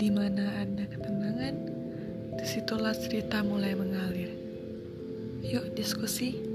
Di mana ada ketenangan, di situlah cerita mulai mengalir. Yuk diskusi.